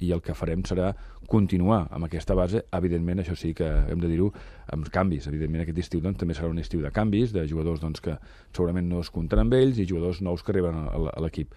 i el que farem serà continuar amb aquesta base, evidentment, això sí que hem de dir-ho, amb canvis. Evidentment, aquest estiu doncs, també serà un estiu de canvis, de jugadors doncs, que segurament no es comptaran amb ells i jugadors nous que arriben a l'equip.